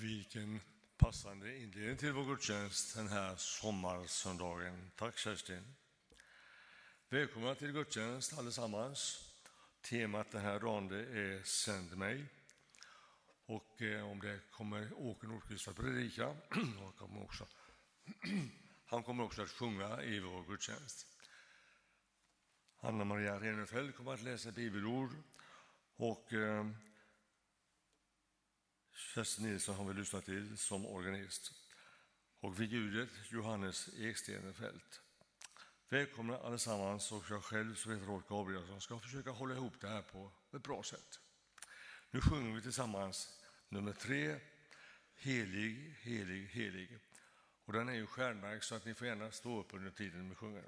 Vilken passande inledning till vår gudstjänst den här sommarsöndagen. Tack Kerstin. Välkomna till gudstjänst allesammans. Temat den här dagen det är Sänd mig. Och eh, om det kommer Åke Nordqvist att predika, han kommer, också, han kommer också att sjunga i vår gudstjänst. Anna-Maria Renefeld kommer att läsa bibelord och eh, Kerstin Nilsson har vi lyssnat till som organist. Och vid ljudet Johannes Ekstenefelt. Välkomna allesammans och jag själv som heter Rolf Gabrielsson ska försöka hålla ihop det här på ett bra sätt. Nu sjunger vi tillsammans nummer tre, Helig, helig, helig. Och den är ju stjärnmärkt så att ni får gärna stå upp under tiden vi sjunger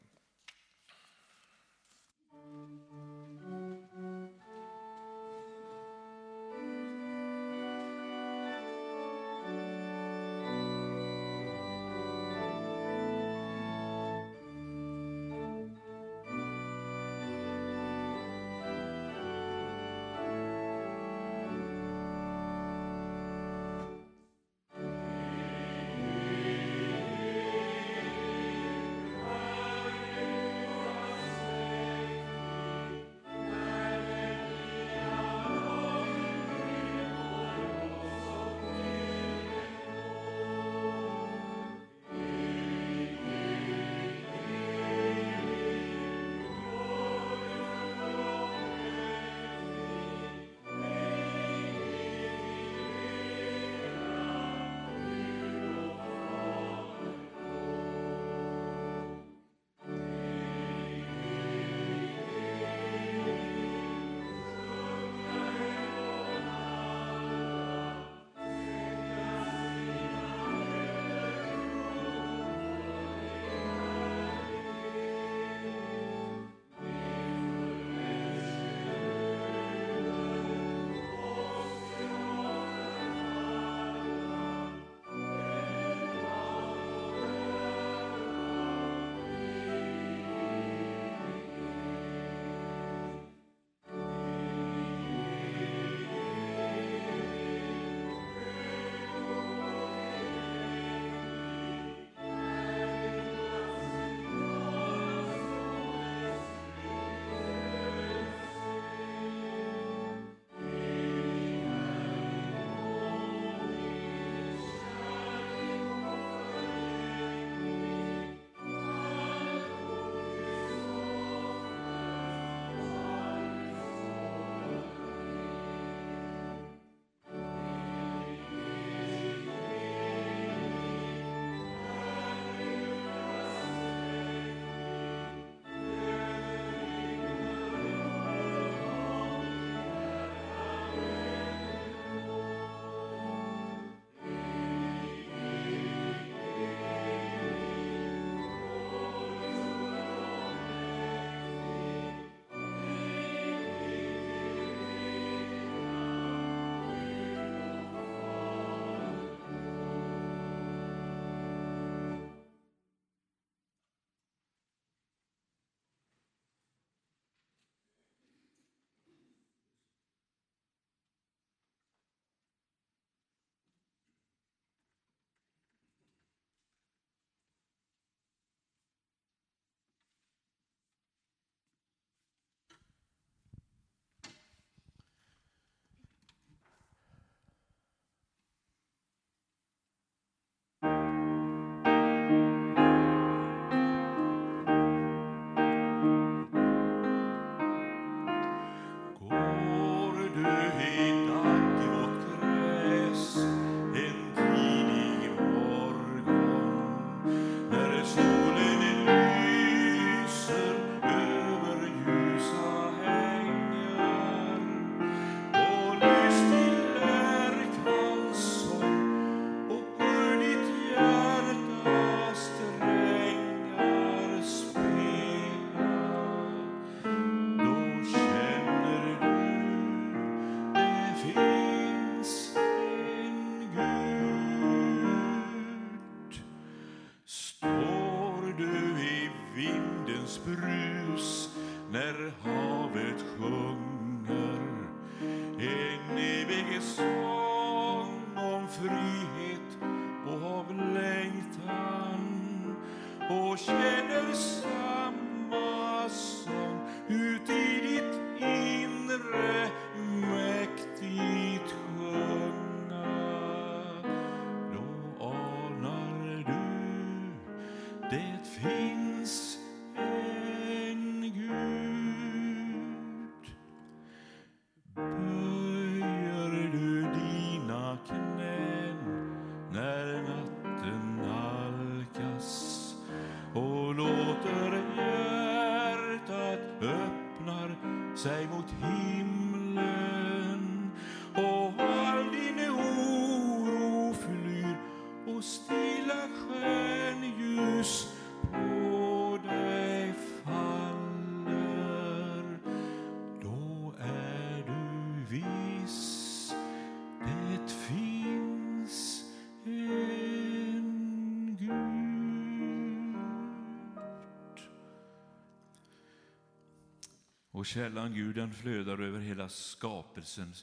Och källan Gud den flödar över hela skapelsen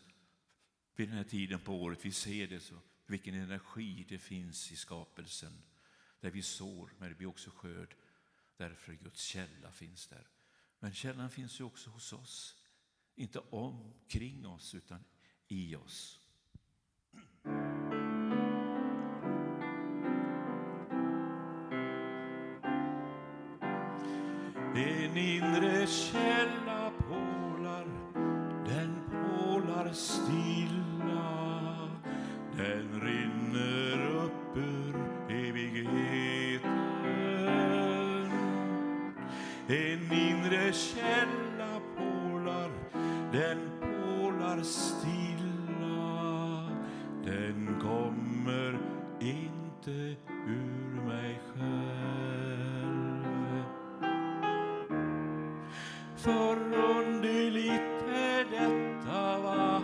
vid den här tiden på året. Vi ser det så, vilken energi det finns i skapelsen. Där vi sår, men det blir också skörd. Därför Guds källa finns där. Men källan finns ju också hos oss. Inte omkring oss, utan i oss. En inre källa Förunderligt är detta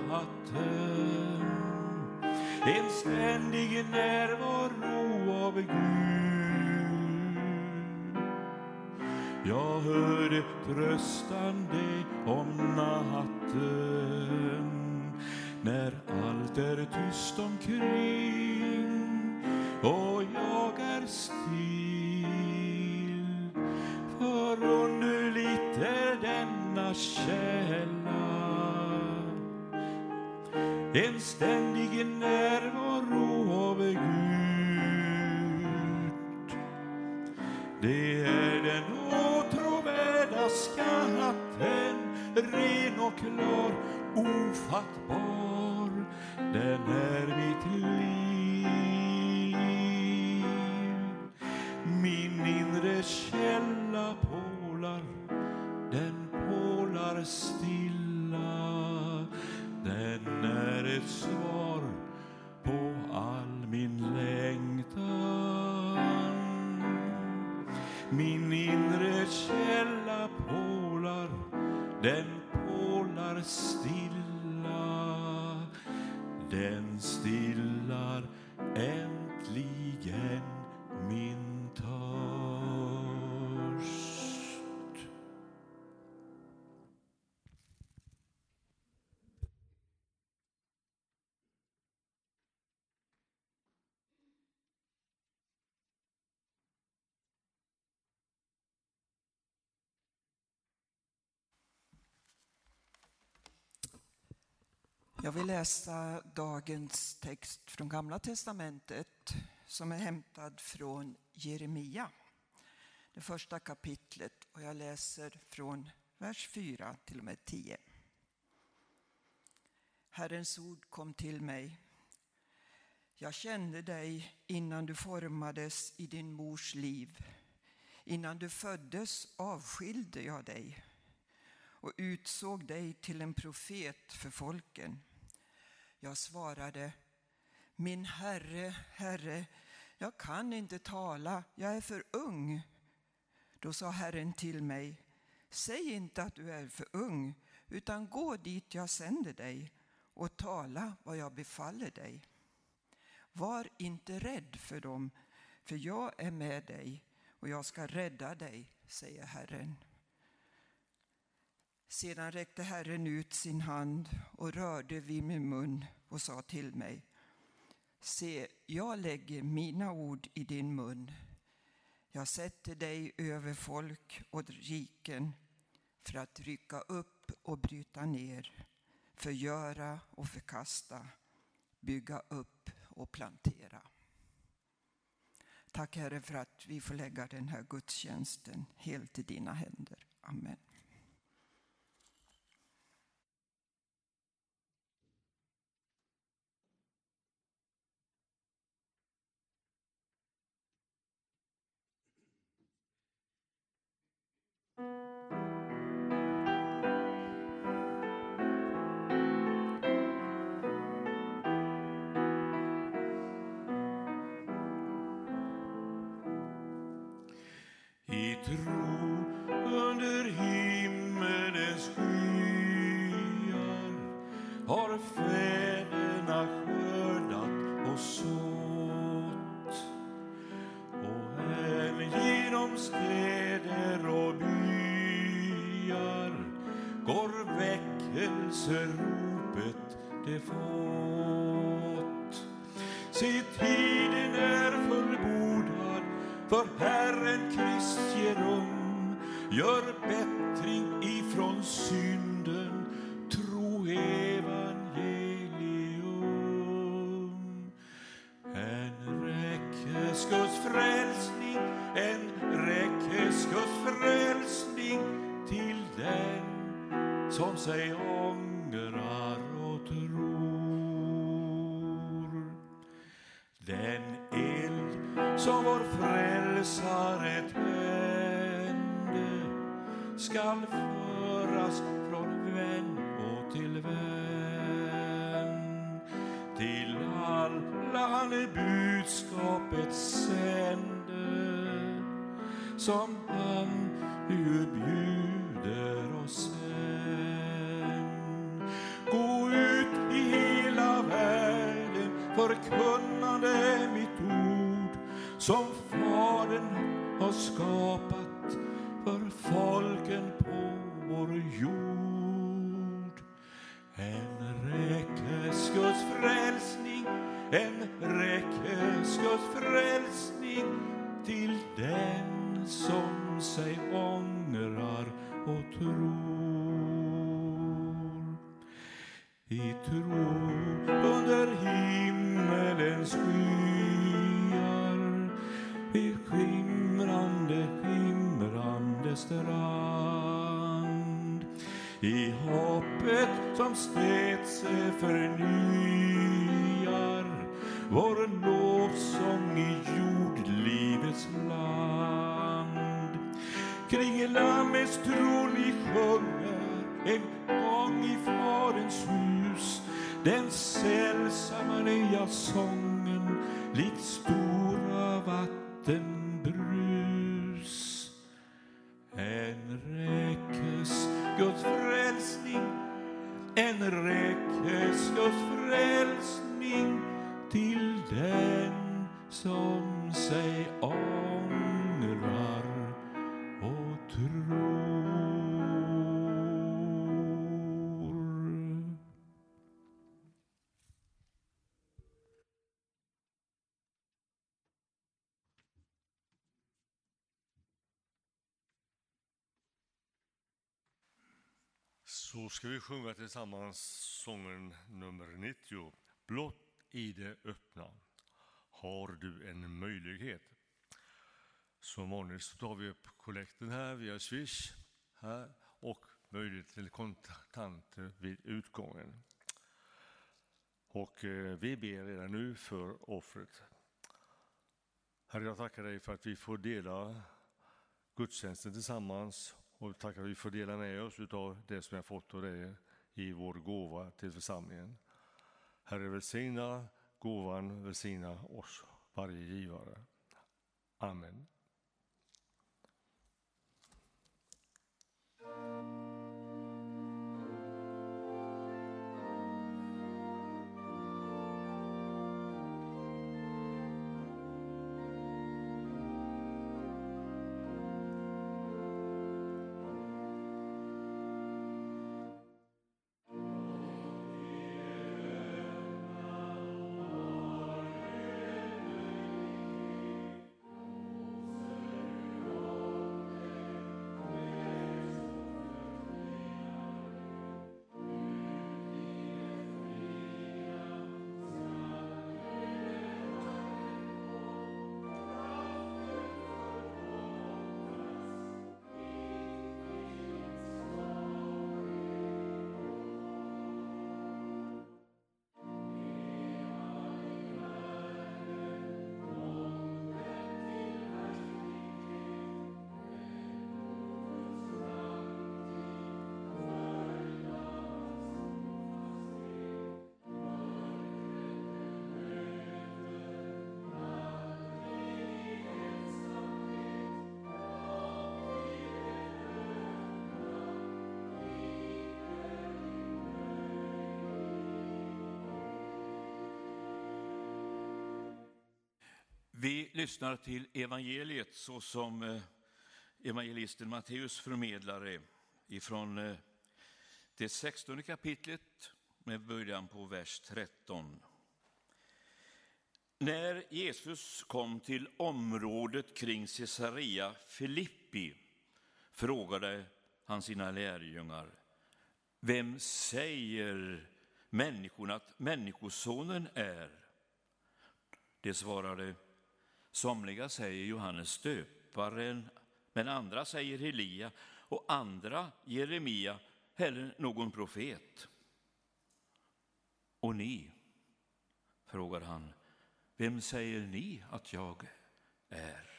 vatten En ständig närvaro av Gud. Jag hörde tröstande om natten. När allt är tyst omkring och jag är still En ständig närvaro av Gud. Det är den åtråvärda skatten Ren och klar, ofattbar. Den är Jag vill läsa dagens text från Gamla testamentet som är hämtad från Jeremia, det första kapitlet. Och jag läser från vers 4 till och med 10. Herrens ord kom till mig. Jag kände dig innan du formades i din mors liv. Innan du föddes avskilde jag dig och utsåg dig till en profet för folken. Jag svarade, min herre, herre, jag kan inte tala, jag är för ung. Då sa Herren till mig, säg inte att du är för ung, utan gå dit jag sänder dig och tala vad jag befaller dig. Var inte rädd för dem, för jag är med dig och jag ska rädda dig, säger Herren. Sedan räckte Herren ut sin hand och rörde vid min mun och sa till mig Se, jag lägger mina ord i din mun. Jag sätter dig över folk och riken för att rycka upp och bryta ner, förgöra och förkasta, bygga upp och plantera. Tack Herre för att vi får lägga den här gudstjänsten helt i dina händer. Amen. I tro som som stets förnyar vår Då ska vi sjunga tillsammans sången nummer 90. Blott i det öppna har du en möjlighet. Som vanligt så tar vi upp kollekten här via Swish här och möjlighet till kontanter vid utgången. Och eh, vi ber redan nu för offret. Herre, jag tackar dig för att vi får dela gudstjänsten tillsammans och tackar att vi får dela med oss av det som vi har fått av dig i vår gåva till församlingen. Herre, välsigna gåvan, välsigna oss, varje givare. Amen. Lyssnar till evangeliet så som eh, evangelisten Matteus förmedlare ifrån eh, det 16 kapitlet med början på vers 13. När Jesus kom till området kring Caesarea Filippi frågade han sina lärjungar, vem säger människorna att Människosonen är? Det svarade, somliga säger Johannes döparen, men andra säger Helia, och andra Jeremia eller någon profet. Och ni, frågar han, vem säger ni att jag är?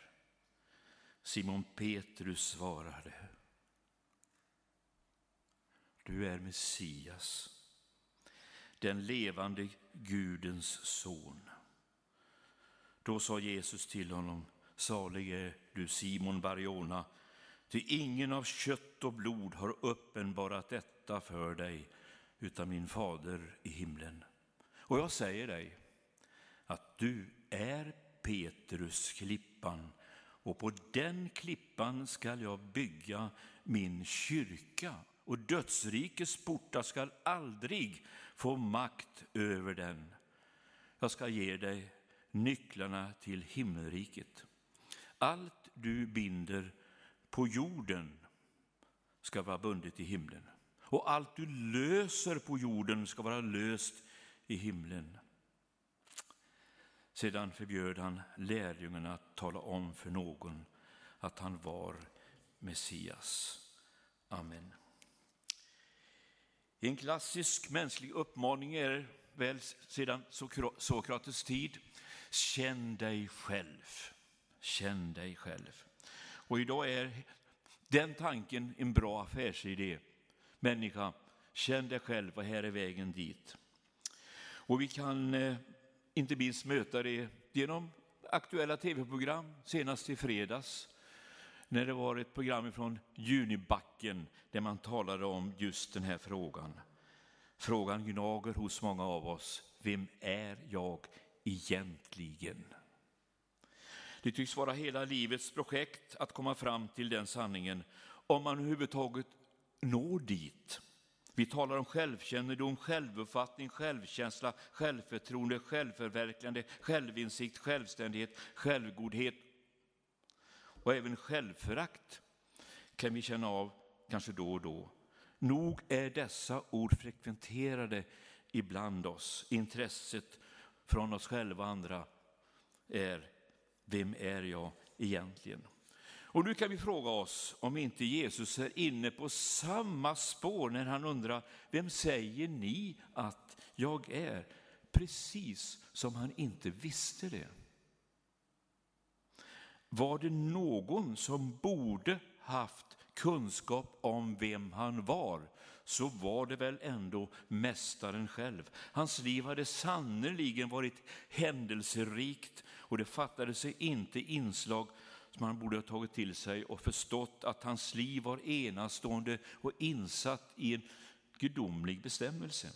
Simon Petrus svarade, du är Messias, den levande Gudens son. Då sa Jesus till honom, salig är du Simon Barjona, ty ingen av kött och blod har uppenbarat detta för dig, utan min fader i himlen. Och jag säger dig att du är Petrus klippan, och på den klippan skall jag bygga min kyrka, och dödsrikets portar skall aldrig få makt över den. Jag ska ge dig nycklarna till himmelriket. Allt du binder på jorden ska vara bundet i himlen och allt du löser på jorden ska vara löst i himlen. Sedan förbjöd han lärjungarna att tala om för någon att han var Messias. Amen. En klassisk mänsklig uppmaning är väl sedan Sokrates tid, känn dig själv. Känn dig själv. Och idag är den tanken en bra affärsidé. Människa, känn dig själv och här är vägen dit. Och vi kan eh, inte minst möta det genom aktuella tv-program, senast i fredags när det var ett program från Junibacken där man talade om just den här frågan. Frågan gnager hos många av oss. Vem är jag egentligen? Det tycks vara hela livets projekt att komma fram till den sanningen, om man överhuvudtaget når dit. Vi talar om självkännedom, självuppfattning, självkänsla, självförtroende, självförverkligande, självinsikt, självständighet, självgodhet och även självförakt kan vi känna av kanske då och då. Nog är dessa ord frekventerade ibland oss. Intresset från oss själva och andra är, vem är jag egentligen? Och nu kan vi fråga oss om inte Jesus är inne på samma spår när han undrar, vem säger ni att jag är? Precis som han inte visste det. Var det någon som borde haft kunskap om vem han var, så var det väl ändå mästaren själv. Hans liv hade sannerligen varit händelserikt och det fattade sig inte inslag som han borde ha tagit till sig och förstått att hans liv var enastående och insatt i en gudomlig bestämmelse.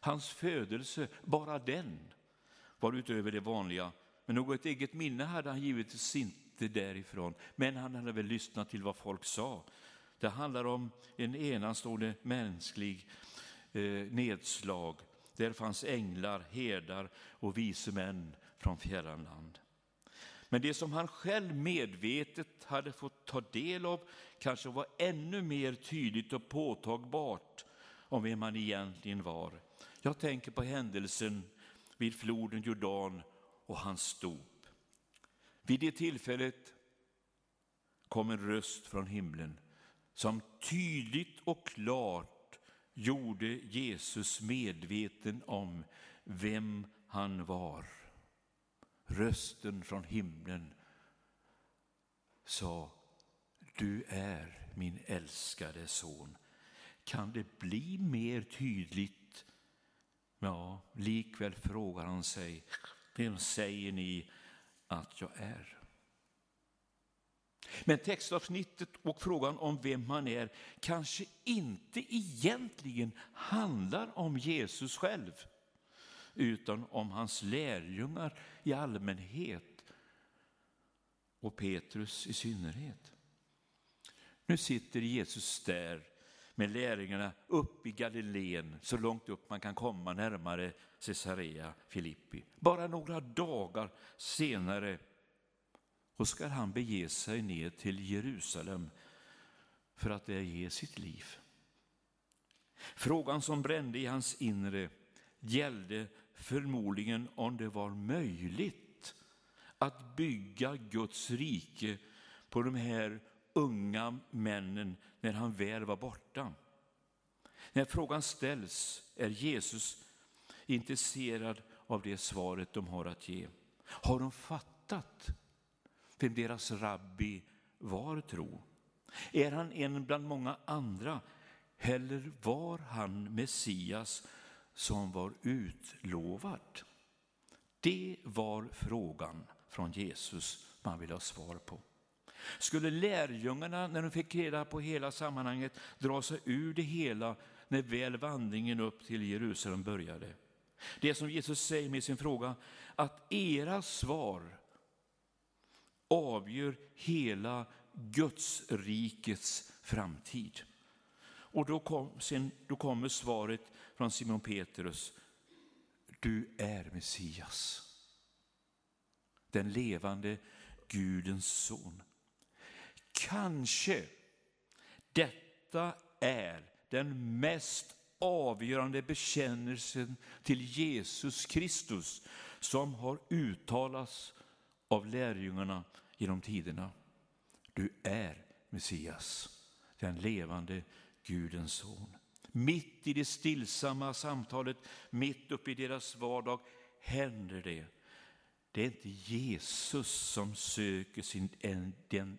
Hans födelse, bara den, var utöver det vanliga men något eget minne hade han givetvis inte därifrån. Men han hade väl lyssnat till vad folk sa. Det handlar om en enastående mänsklig eh, nedslag. Där fanns änglar, herdar och vise män från fjärran land. Men det som han själv medvetet hade fått ta del av kanske var ännu mer tydligt och påtagbart om vem han egentligen var. Jag tänker på händelsen vid floden Jordan och hans dop. Vid det tillfället kom en röst från himlen som tydligt och klart gjorde Jesus medveten om vem han var. Rösten från himlen sa, du är min älskade son. Kan det bli mer tydligt? Ja, likväl frågar han sig, vem säger ni att jag är? Men textavsnittet och frågan om vem han är kanske inte egentligen handlar om Jesus själv utan om hans lärjungar i allmänhet och Petrus i synnerhet. Nu sitter Jesus där med lärjungarna upp i Galileen, så långt upp man kan komma närmare Caesarea Filippi. Bara några dagar senare och ska han bege sig ner till Jerusalem för att där ge sitt liv. Frågan som brände i hans inre gällde förmodligen om det var möjligt att bygga Guds rike på de här unga männen när han väl var borta. När frågan ställs är Jesus intresserad av det svaret de har att ge. Har de fattat vem deras rabbi var, tro? Är han en bland många andra eller var han Messias som var utlovad? Det var frågan från Jesus man ville ha svar på. Skulle lärjungarna, när de fick reda på hela sammanhanget, dra sig ur det hela när väl vandringen upp till Jerusalem började? Det som Jesus säger med sin fråga, att era svar avgör hela Guds rikets framtid. Och då, kom, sen, då kommer svaret från Simon Petrus. Du är Messias, den levande Gudens son. Kanske detta är den mest avgörande bekännelsen till Jesus Kristus som har uttalats av lärjungarna genom tiderna. Du är Messias, den levande Gudens son. Mitt i det stillsamma samtalet, mitt uppe i deras vardag, händer det. Det är inte Jesus som söker sin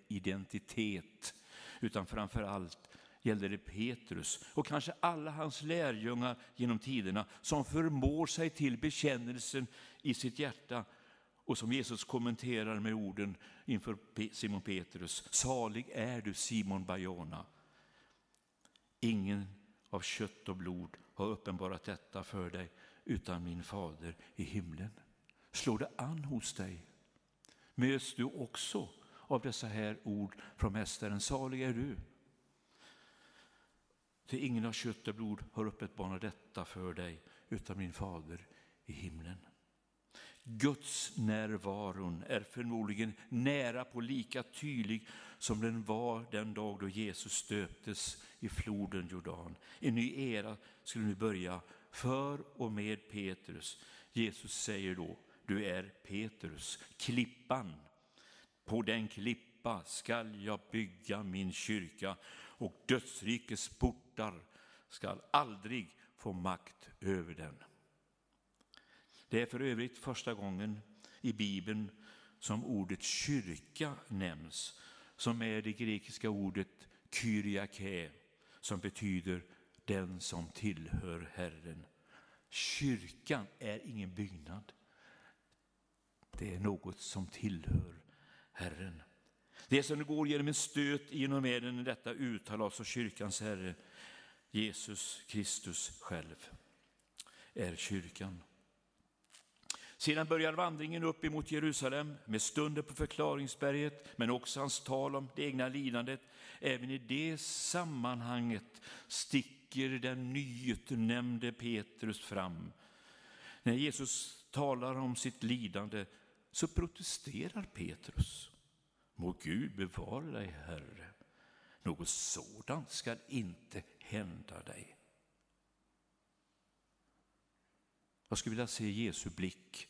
identitet, utan framför allt gäller det Petrus och kanske alla hans lärjungar genom tiderna som förmår sig till bekännelsen i sitt hjärta och som Jesus kommenterar med orden inför Simon Petrus. Salig är du Simon Bajona. Ingen av kött och blod har uppenbarat detta för dig utan min fader i himlen. Slår det an hos dig? Möts du också av dessa här ord från Mästaren? Salig är du. Till ingen av kött och blod har uppenbarat detta för dig utan min fader i himlen. Guds närvaron är förmodligen nära på lika tydlig som den var den dag då Jesus stöptes i floden Jordan. En ny era skulle nu börja för och med Petrus. Jesus säger då, du är Petrus, klippan. På den klippa skall jag bygga min kyrka och dödsrikets portar skall aldrig få makt över den. Det är för övrigt första gången i Bibeln som ordet kyrka nämns, som är det grekiska ordet kyriake, som betyder den som tillhör Herren. Kyrkan är ingen byggnad. Det är något som tillhör Herren. Det som går genom en stöt genom världen i detta uttalas av kyrkans Herre, Jesus Kristus själv, är kyrkan. Sedan börjar vandringen upp emot Jerusalem med stunder på förklaringsberget, men också hans tal om det egna lidandet. Även i det sammanhanget sticker den nyutnämnde Petrus fram. När Jesus talar om sitt lidande så protesterar Petrus. Må Gud bevara dig, Herre. Något sådant skall inte hända dig. Jag skulle vilja se Jesu blick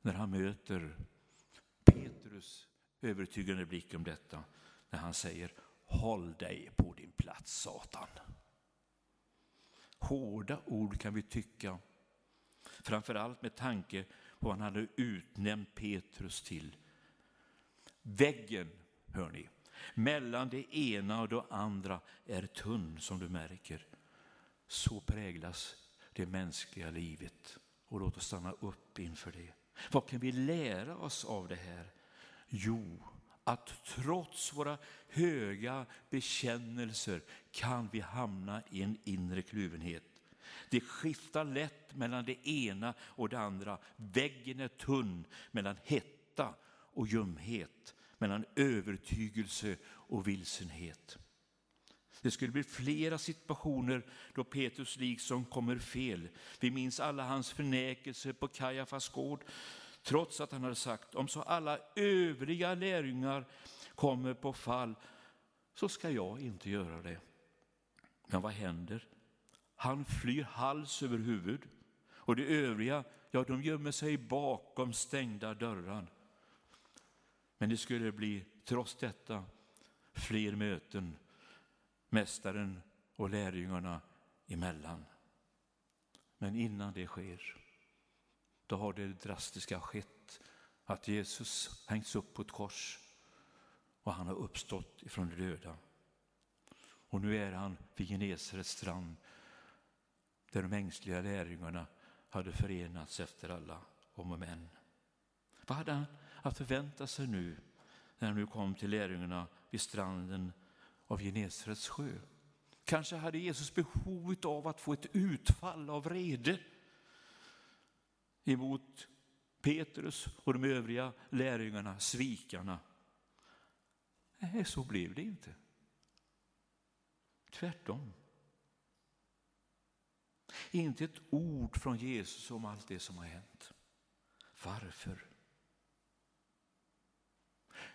när han möter Petrus övertygande blick om detta, när han säger Håll dig på din plats, Satan. Hårda ord kan vi tycka, framför allt med tanke på vad han hade utnämnt Petrus till. Väggen, hör ni, mellan det ena och det andra är tunn som du märker. Så präglas det mänskliga livet. Och låt oss stanna upp inför det. Vad kan vi lära oss av det här? Jo, att trots våra höga bekännelser kan vi hamna i en inre kluvenhet. Det skiftar lätt mellan det ena och det andra. Väggen är tunn mellan hetta och ljumhet, mellan övertygelse och vilsenhet. Det skulle bli flera situationer då Petrus liksom kommer fel. Vi minns alla hans förnekelse på Kajafas gård, trots att han hade sagt om så alla övriga lärjungar kommer på fall så ska jag inte göra det. Men vad händer? Han flyr hals över huvud och de övriga, ja de gömmer sig bakom stängda dörrar. Men det skulle bli, trots detta, fler möten mästaren och lärjungarna emellan. Men innan det sker, då har det drastiska skett att Jesus hängts upp på ett kors och han har uppstått ifrån de döda. Och nu är han vid Genesarets strand där de ängsliga lärjungarna hade förenats efter alla om och men. Vad hade han att förvänta sig nu när han nu kom till lärjungarna vid stranden av Genesarets sjö? Kanske hade Jesus behov av att få ett utfall av vrede emot Petrus och de övriga lärjungarna, svikarna. Nej, så blev det inte. Tvärtom. Inte ett ord från Jesus om allt det som har hänt. Varför?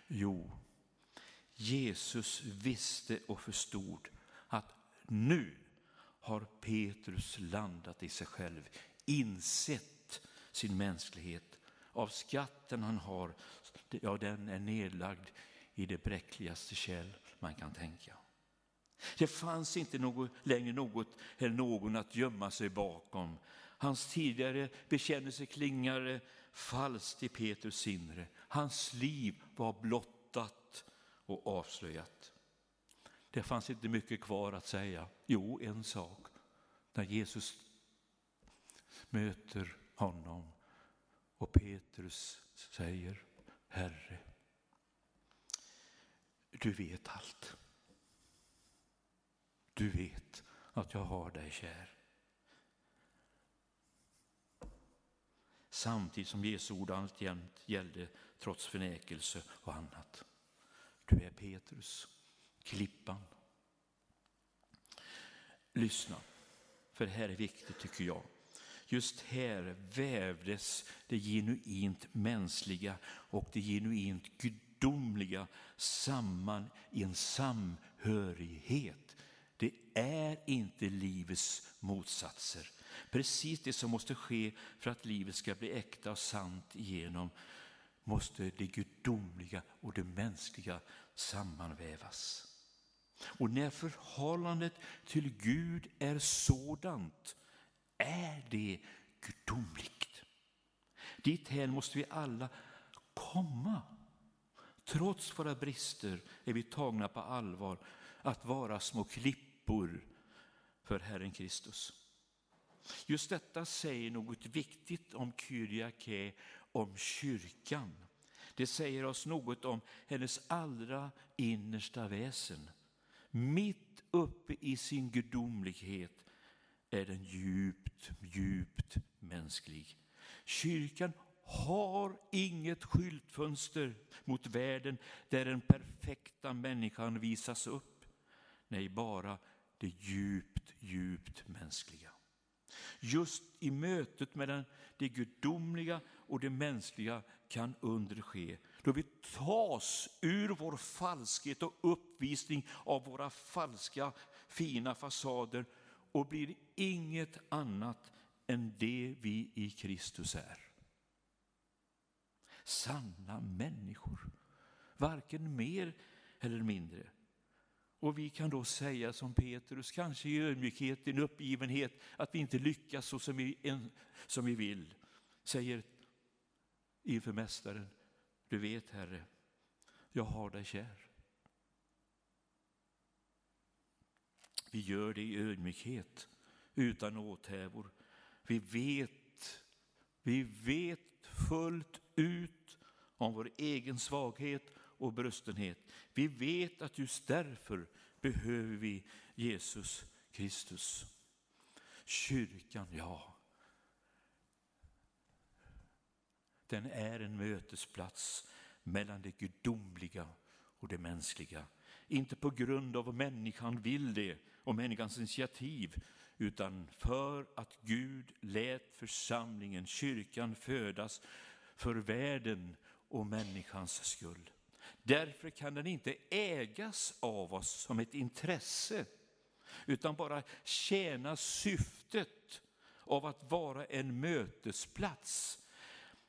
Jo, Jesus visste och förstod att nu har Petrus landat i sig själv, insett sin mänsklighet. Av skatten han har, ja den är nedlagd i det bräckligaste kärl man kan tänka. Det fanns inte något, längre något eller någon att gömma sig bakom. Hans tidigare bekännelse klingade falskt i Petrus inre. Hans liv var blottat och avslöjat. Det fanns inte mycket kvar att säga. Jo, en sak. När Jesus möter honom och Petrus säger Herre, du vet allt. Du vet att jag har dig kär. Samtidigt som Jesu ord alltjämt gällde trots förnekelse och annat. Du är Petrus, klippan. Lyssna, för det här är viktigt tycker jag. Just här vävdes det genuint mänskliga och det genuint gudomliga samman i en samhörighet. Det är inte livets motsatser. Precis det som måste ske för att livet ska bli äkta och sant igenom måste det gudomliga och det mänskliga sammanvävas. Och när förhållandet till Gud är sådant är det gudomligt. Dithän måste vi alla komma. Trots våra brister är vi tagna på allvar att vara små klippor för Herren Kristus. Just detta säger något viktigt om Kyriake, om kyrkan. Det säger oss något om hennes allra innersta väsen. Mitt uppe i sin gudomlighet är den djupt, djupt mänsklig. Kyrkan har inget skyltfönster mot världen där den perfekta människan visas upp. Nej, bara det djupt, djupt mänskliga. Just i mötet med det gudomliga och det mänskliga kan under ske. Då vi tas ur vår falskhet och uppvisning av våra falska fina fasader och blir inget annat än det vi i Kristus är. Sanna människor, varken mer eller mindre. Och vi kan då säga som Petrus, kanske i ödmjukhet, i en uppgivenhet, att vi inte lyckas så som vi, som vi vill. Säger inför Mästaren, du vet Herre, jag har dig kär. Vi gör det i ödmjukhet, utan åthävor. Vi vet, vi vet fullt ut om vår egen svaghet och bröstenhet. Vi vet att just därför behöver vi Jesus Kristus. Kyrkan, ja. Den är en mötesplats mellan det gudomliga och det mänskliga. Inte på grund av att människan vill det och människans initiativ, utan för att Gud lät församlingen, kyrkan, födas för världen och människans skull. Därför kan den inte ägas av oss som ett intresse, utan bara tjäna syftet av att vara en mötesplats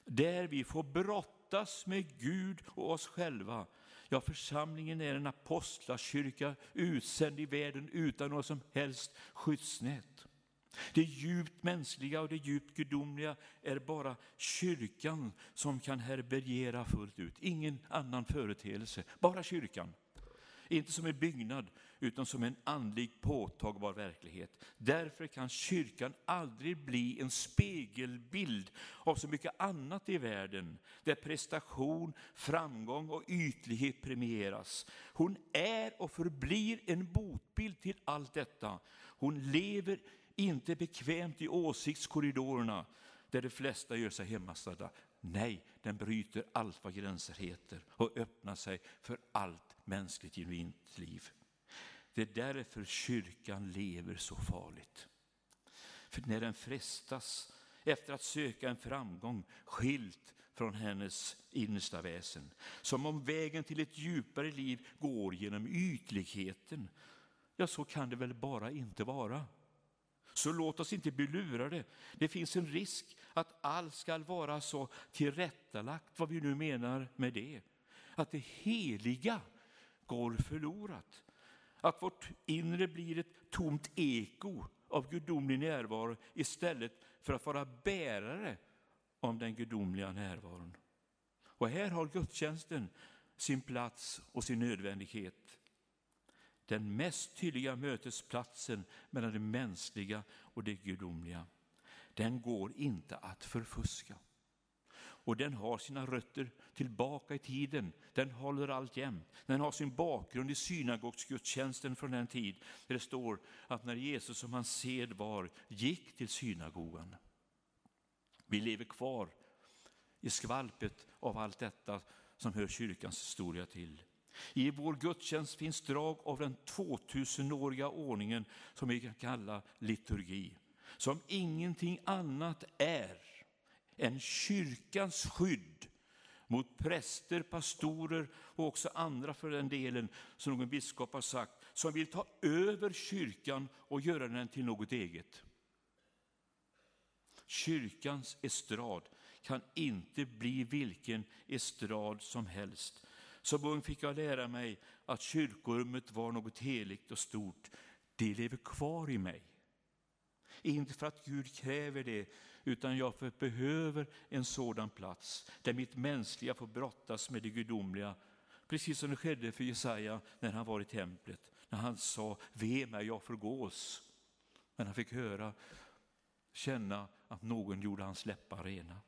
där vi får brottas med Gud och oss själva. Ja, församlingen är en apostlakyrka utsänd i världen utan något som helst skyddsnät. Det djupt mänskliga och det djupt gudomliga är bara kyrkan som kan härbärgera fullt ut. Ingen annan företeelse, bara kyrkan. Inte som en byggnad, utan som en andlig påtagbar verklighet. Därför kan kyrkan aldrig bli en spegelbild av så mycket annat i världen, där prestation, framgång och ytlighet premieras. Hon är och förblir en botbild till allt detta. Hon lever inte bekvämt i åsiktskorridorerna, där de flesta gör sig hemmastadda. Nej, den bryter allt vad gränser heter och öppnar sig för allt mänskligt genuint liv. Det är därför kyrkan lever så farligt. För när den frestas efter att söka en framgång skilt från hennes innersta väsen, som om vägen till ett djupare liv går genom ytligheten, ja så kan det väl bara inte vara. Så låt oss inte bli lurade. Det finns en risk att allt ska vara så tillrättalagt, vad vi nu menar med det. Att det heliga går förlorat. Att vårt inre blir ett tomt eko av gudomlig närvaro istället för att vara bärare av den gudomliga närvaron. Och här har gudstjänsten sin plats och sin nödvändighet. Den mest tydliga mötesplatsen mellan det mänskliga och det gudomliga. Den går inte att förfuska. Och den har sina rötter tillbaka i tiden. Den håller alltjämt. Den har sin bakgrund i synagogsgudstjänsten från den tid där det står att när Jesus som hans sed var gick till synagogan. Vi lever kvar i skvalpet av allt detta som hör kyrkans historia till. I vår gudstjänst finns drag av den 2000-åriga ordningen som vi kan kalla liturgi. Som ingenting annat är en kyrkans skydd mot präster, pastorer och också andra för den delen, som någon biskop har sagt, som vill ta över kyrkan och göra den till något eget. Kyrkans estrad kan inte bli vilken estrad som helst. Som ung fick jag lära mig att kyrkorummet var något heligt och stort. Det lever kvar i mig. Inte för att Gud kräver det, utan jag behöver en sådan plats där mitt mänskliga får brottas med det gudomliga. Precis som det skedde för Jesaja när han var i templet, när han sa ve mig, jag förgås. Men han fick höra, känna att någon gjorde hans läppar rena.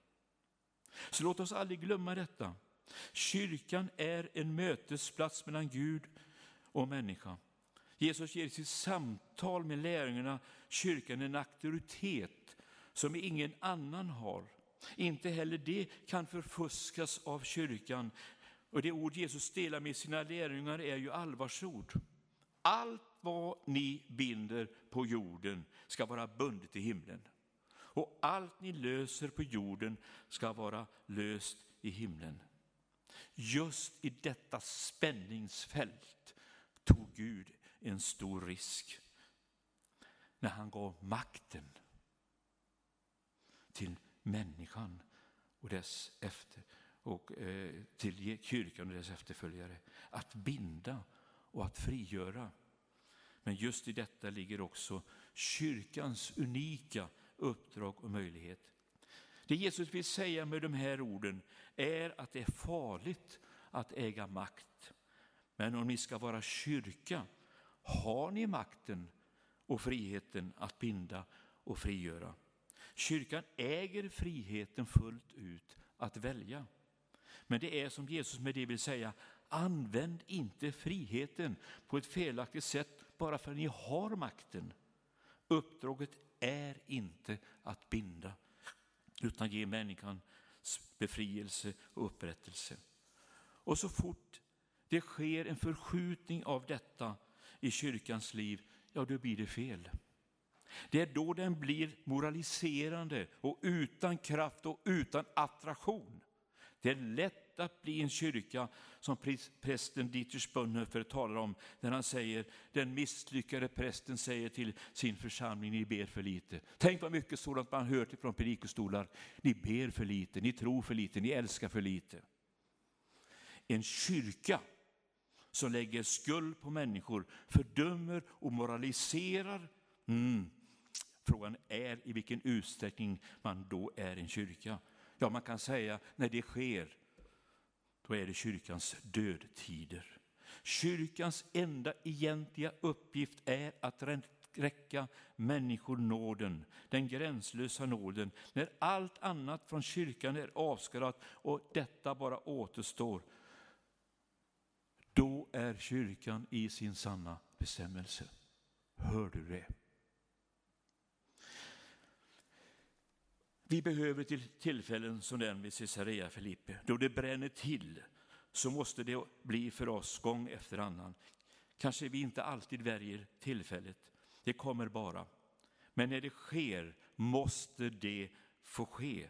Så låt oss aldrig glömma detta. Kyrkan är en mötesplats mellan Gud och människa. Jesus ger i sitt samtal med lärjungarna kyrkan en auktoritet som ingen annan har. Inte heller det kan förfuskas av kyrkan. Och det ord Jesus delar med sina lärjungar är ju allvarsord. Allt vad ni binder på jorden ska vara bundet i himlen. Och allt ni löser på jorden ska vara löst i himlen. Just i detta spänningsfält tog Gud en stor risk när han gav makten till människan och dess efter, och eh, till kyrkan och dess efterföljare. Att binda och att frigöra. Men just i detta ligger också kyrkans unika uppdrag och möjlighet. Det Jesus vill säga med de här orden är att det är farligt att äga makt. Men om ni ska vara kyrka har ni makten och friheten att binda och frigöra. Kyrkan äger friheten fullt ut att välja. Men det är som Jesus med det vill säga, använd inte friheten på ett felaktigt sätt bara för att ni har makten. Uppdraget är inte att binda, utan ge människan befrielse och upprättelse. Och så fort det sker en förskjutning av detta i kyrkans liv, ja då blir det fel. Det är då den blir moraliserande och utan kraft och utan attraktion. Det är lätt att bli en kyrka som prästen Dieter Spönhofer talar om när han säger, den misslyckade prästen säger till sin församling, ni ber för lite. Tänk vad mycket sådant man hört från predikostolar. Ni ber för lite, ni tror för lite, ni älskar för lite. En kyrka som lägger skuld på människor, fördömer och moraliserar. Mm. Frågan är i vilken utsträckning man då är en kyrka. Ja, man kan säga när det sker, då är det kyrkans dödtider. Kyrkans enda egentliga uppgift är att räcka människor nåden, den gränslösa nåden, när allt annat från kyrkan är avskalat och detta bara återstår. Då är kyrkan i sin sanna bestämmelse. Hör du det? Vi behöver till tillfällen som den vid Caesarea Filippi. då det bränner till, så måste det bli för oss gång efter annan. Kanske vi inte alltid väljer tillfället, det kommer bara. Men när det sker måste det få ske.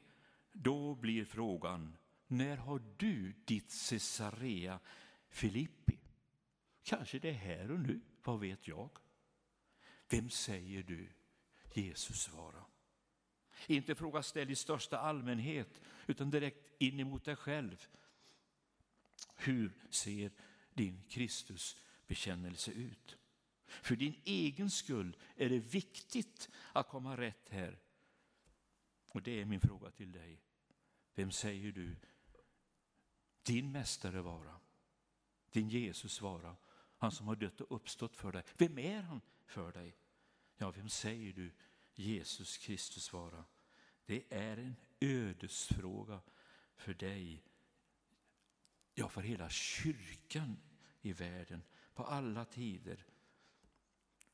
Då blir frågan, när har du ditt Caesarea Filippi? Kanske det är här och nu, vad vet jag? Vem säger du Jesus svarar? Inte fråga ställ i största allmänhet, utan direkt in emot dig själv. Hur ser din Kristusbekännelse ut? För din egen skull är det viktigt att komma rätt här. Och det är min fråga till dig. Vem säger du din mästare vara? Din Jesus vara? Han som har dött och uppstått för dig. Vem är han för dig? Ja, vem säger du Jesus Kristus vara? Det är en ödesfråga för dig, ja för hela kyrkan i världen, på alla tider,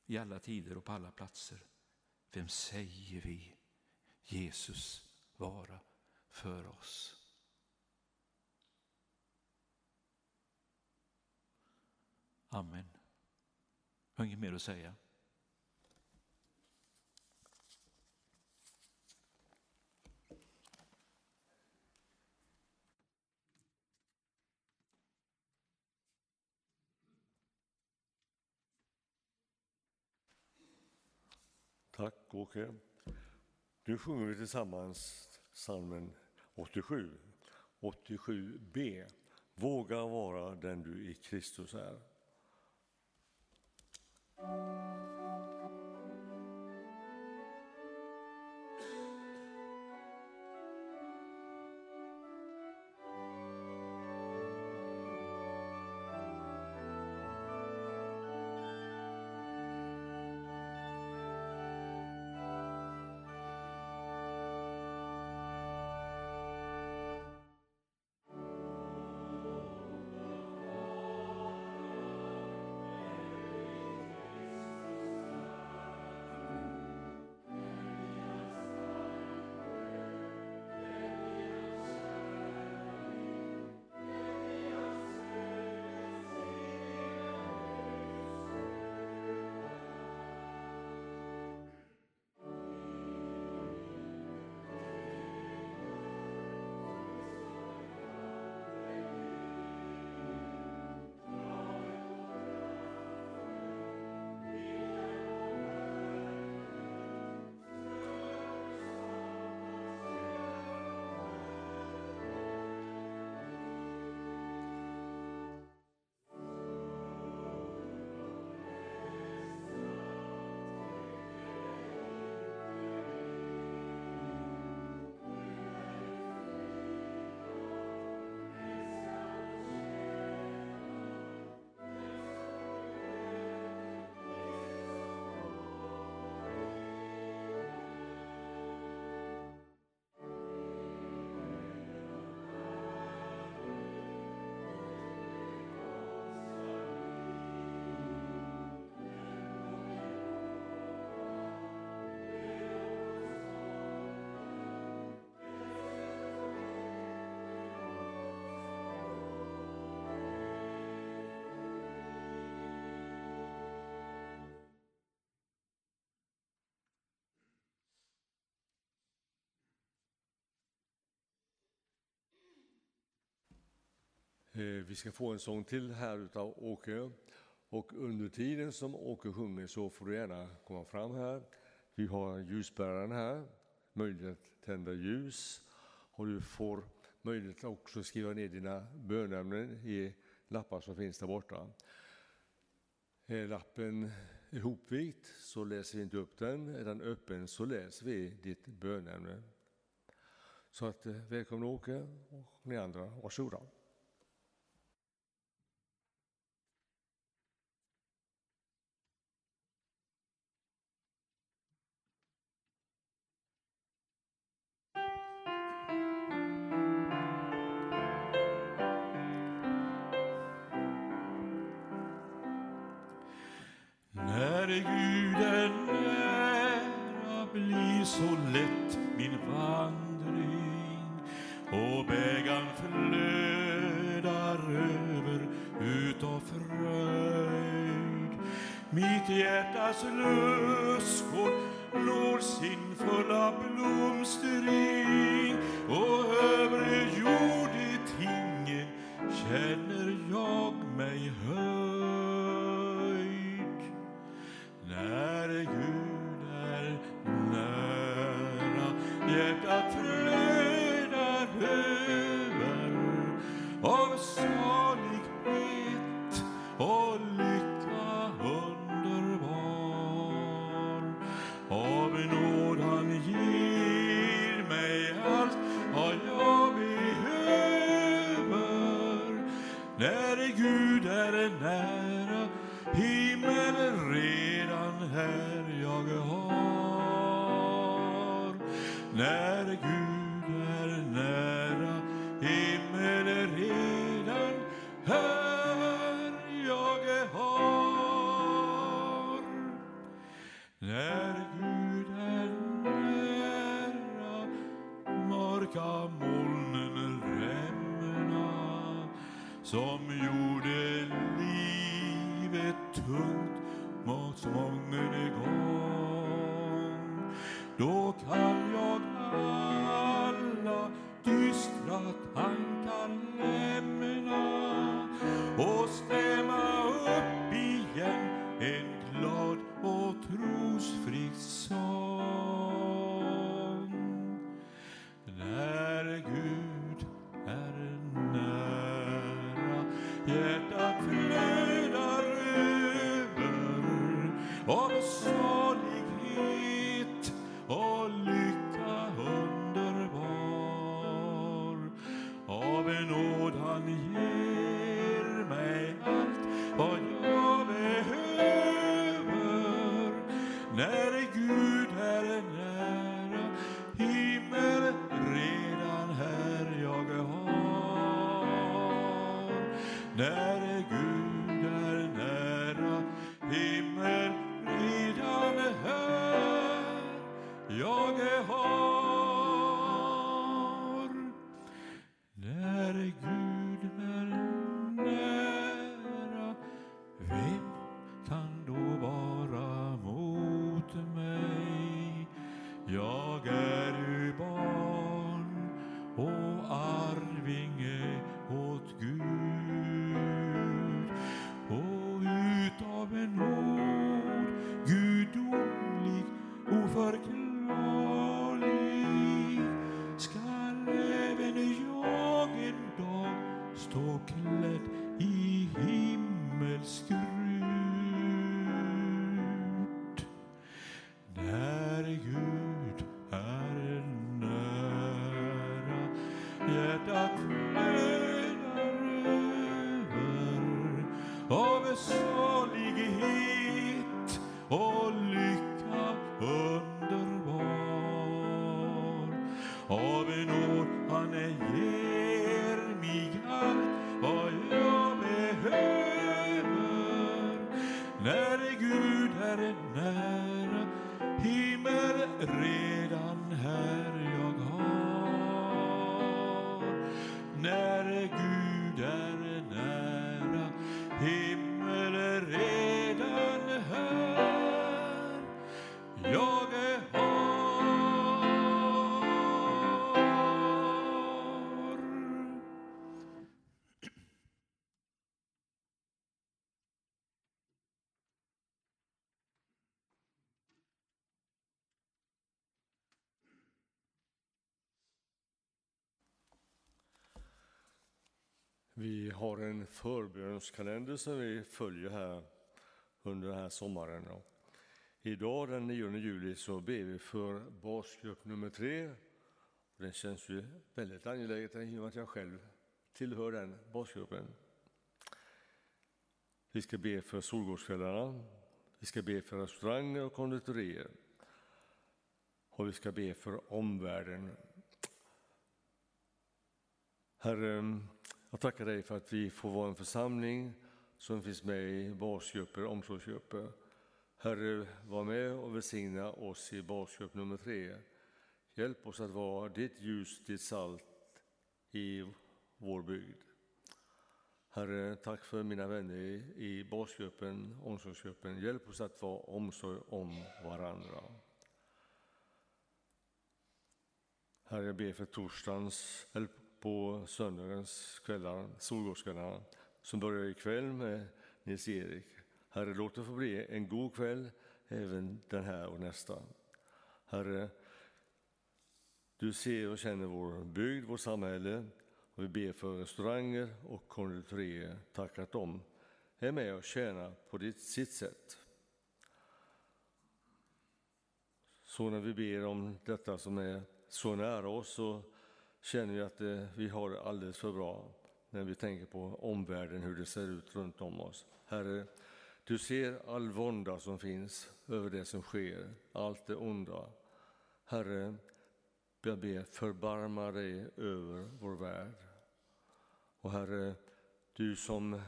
i alla tider och på alla platser. Vem säger vi Jesus vara för oss? Amen. Jag har inget mer att säga. Tack Nu sjunger vi tillsammans salmen 87, 87b. Våga vara den du i Kristus är. Eh, vi ska få en sång till här utav Åke. Och under tiden som Åke sjunger så får du gärna komma fram här. Vi har ljusbäraren här, möjlighet att tända ljus. Och du får möjlighet att också skriva ner dina bönämnen i lappar som finns där borta. Är lappen ihopvikt så läser vi inte upp den. Är den öppen så läser vi ditt bönämne. Så att, eh, välkommen Åke och ni andra, varsågoda. och bägaren flödar över utav fröjd. Mitt hjärtas lustgård når sin fulla blomstring Re Vi har en förbönskalender som vi följer här under den här sommaren. Idag den 9 juli så ber vi för basgrupp nummer tre. Det känns ju väldigt angeläget i och med att jag själv tillhör den basgruppen. Vi ska be för Solgårdskvällarna, vi ska be för restauranger och konditorier. Och vi ska be för omvärlden. Herre, jag tackar dig för att vi får vara en församling som finns med i basgrupper, omsorgsgrupper. Herre, var med och välsigna oss i basgrupp nummer tre. Hjälp oss att vara ditt ljus, ditt salt i vår bygd. Herre, tack för mina vänner i basgruppen, omsorgsgruppen. Hjälp oss att vara omsorg om varandra. Herre, jag ber för torsdagens, på söndagens kvällar, Solgårdskvällarna, som börjar ikväll med Nils-Erik. Herre, låt det få bli en god kväll även den här och nästa. Herre, du ser och känner vår bygd, vårt samhälle och vi ber för restauranger och konditorier. Tack att de är med och tjänar på ditt, sitt sätt. Så när vi ber om detta som är så nära oss så känner vi att det, vi har det alldeles för bra när vi tänker på omvärlden, hur det ser ut runt om oss. Herre, du ser all vånda som finns över det som sker, allt det onda. Herre, jag ber förbarma dig över vår värld. Och Herre, du som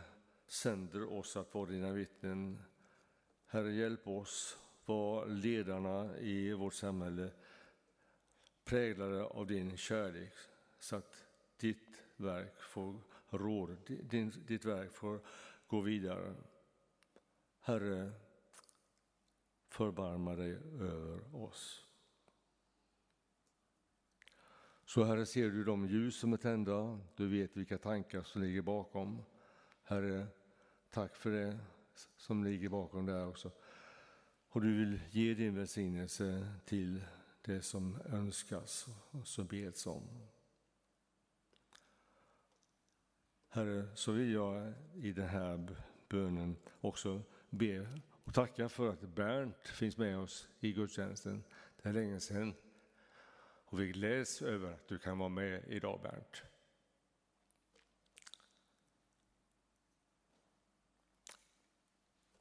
sänder oss att vara dina vittnen, Herre hjälp oss vara ledarna i vårt samhälle, präglade av din kärlek, så att ditt verk får råd, din, ditt verk får gå vidare. Herre, förbarma dig över oss. Så Herre ser du de ljus som är tända, du vet vilka tankar som ligger bakom. Herre, tack för det som ligger bakom där också. Och du vill ge din välsignelse till det som önskas och som beds om. Herre, så vill jag i den här bönen också be och tacka för att Bernt finns med oss i gudstjänsten. Det är länge sedan. Och vi gläds över att du kan vara med idag, Bernt.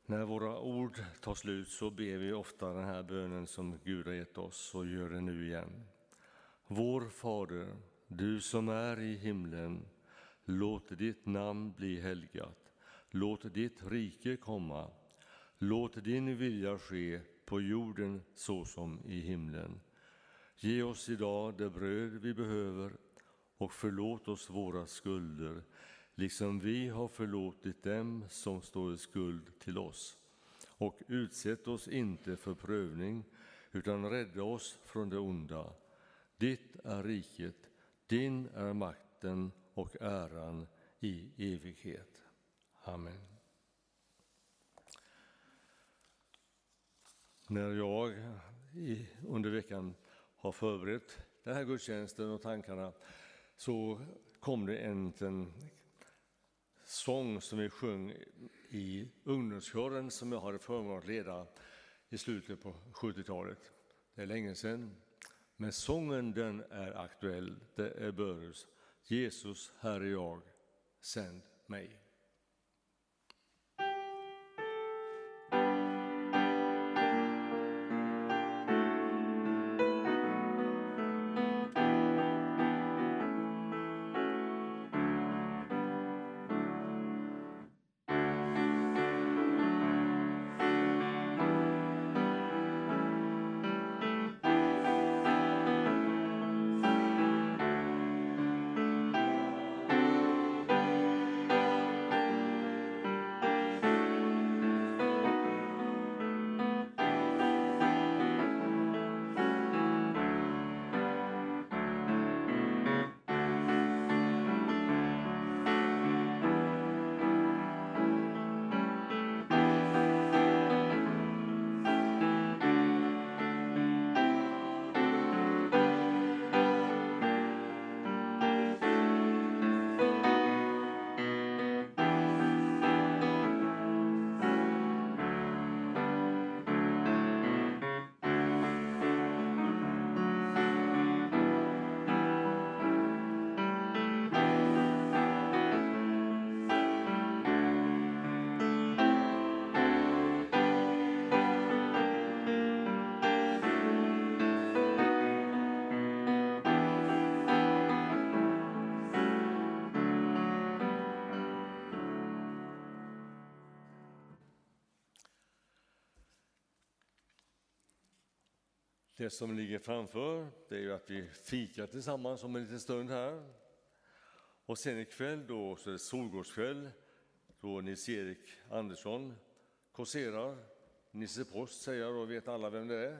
När våra ord tar slut så ber vi ofta den här bönen som Gud har gett oss och gör det nu igen. Vår Fader, du som är i himlen. Låt ditt namn bli helgat. Låt ditt rike komma. Låt din vilja ske på jorden så som i himlen. Ge oss idag det bröd vi behöver och förlåt oss våra skulder liksom vi har förlåtit dem som står i skuld till oss. Och utsätt oss inte för prövning, utan rädda oss från det onda. Ditt är riket, din är makten och äran i evighet. Amen. När jag under veckan har förberett den här gudstjänsten och tankarna så kom det en, liten sång som vi sjöng i ungdomskören som jag hade förmånen att leda i slutet på 70-talet. Det är länge sedan. Men sången den är aktuell. Det är Börjes. Jesus, här är jag, sänd mig. Det som ligger framför det är ju att vi fikar tillsammans om en liten stund här. Och sen ikväll då så är det solgårdskväll då Nils-Erik Andersson kåserar. Nisse Post säger jag, då vet alla vem det är.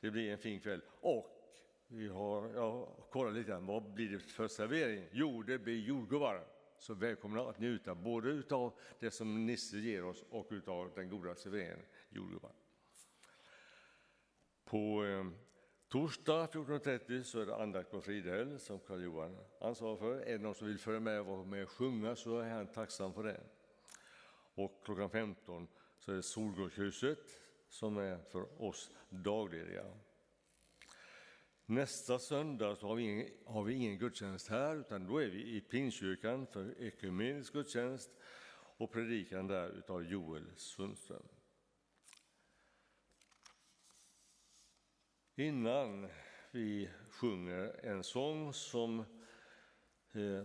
Det blir en fin kväll. Och vi har, jag kollar lite grann, vad blir det för servering? Jo, det blir jordgubbar. Så välkomna att njuta både av det som Nisse ger oss och av den goda serveringen, jordgubbar. På eh, torsdag 14.30 så är det andakt på Fridhäll som Karl-Johan ansvarar för. Är det någon som vill följa med och vara med och sjunga så är han tacksam för det. Och klockan 15 så är det Solgårdshuset som är för oss daglediga. Nästa söndag så har vi, ingen, har vi ingen gudstjänst här utan då är vi i Pingstkyrkan för ekumenisk gudstjänst och predikan där utav Joel Sundström. Innan vi sjunger en sång som eh,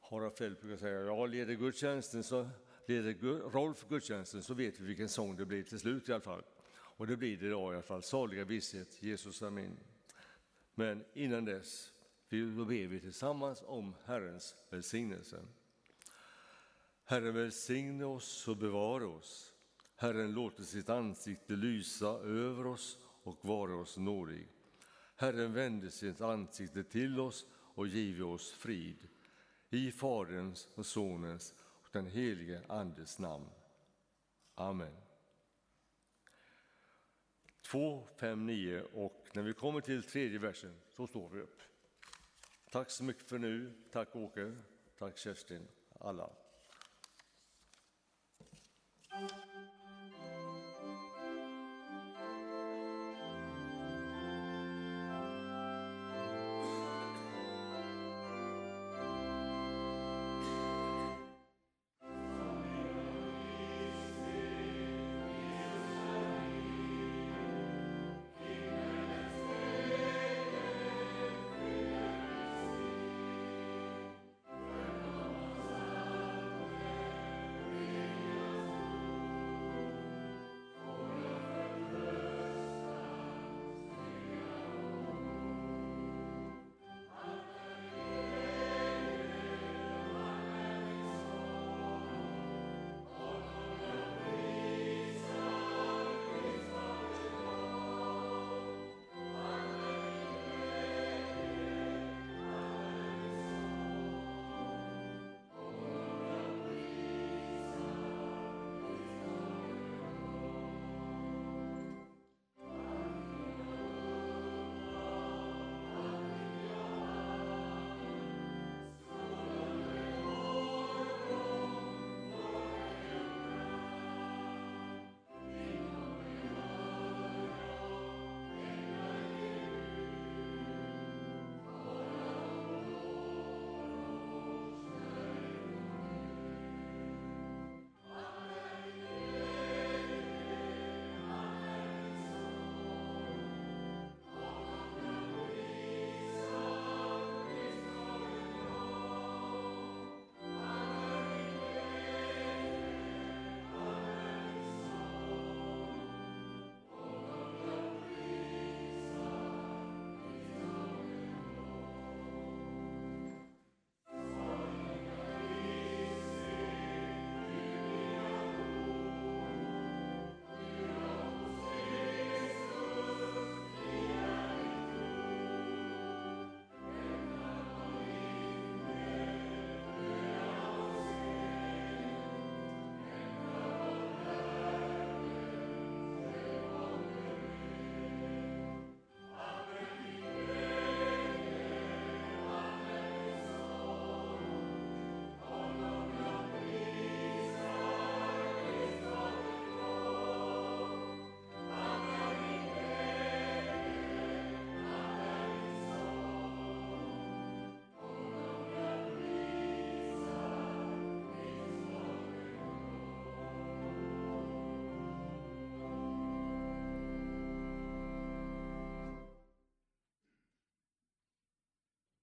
Harald Fält brukar säga, ja, leder gudstjänsten så leder Rolf gudstjänsten så vet vi vilken sång det blir till slut i alla fall. Och det blir det idag i alla fall, saliga visshet, Jesus är min. Men innan dess, då ber vi tillsammans om Herrens välsignelse. Herren välsigne oss och bevara oss. Herren låter sitt ansikte lysa över oss och vara oss nådig. Herren vände sitt ansikte till oss och give oss frid. I Faderns och Sonens och den helige Andes namn. Amen. 2, 5, 9 och när vi kommer till tredje versen så står vi upp. Tack så mycket för nu. Tack Åke. Tack Kerstin. Alla. Thank you.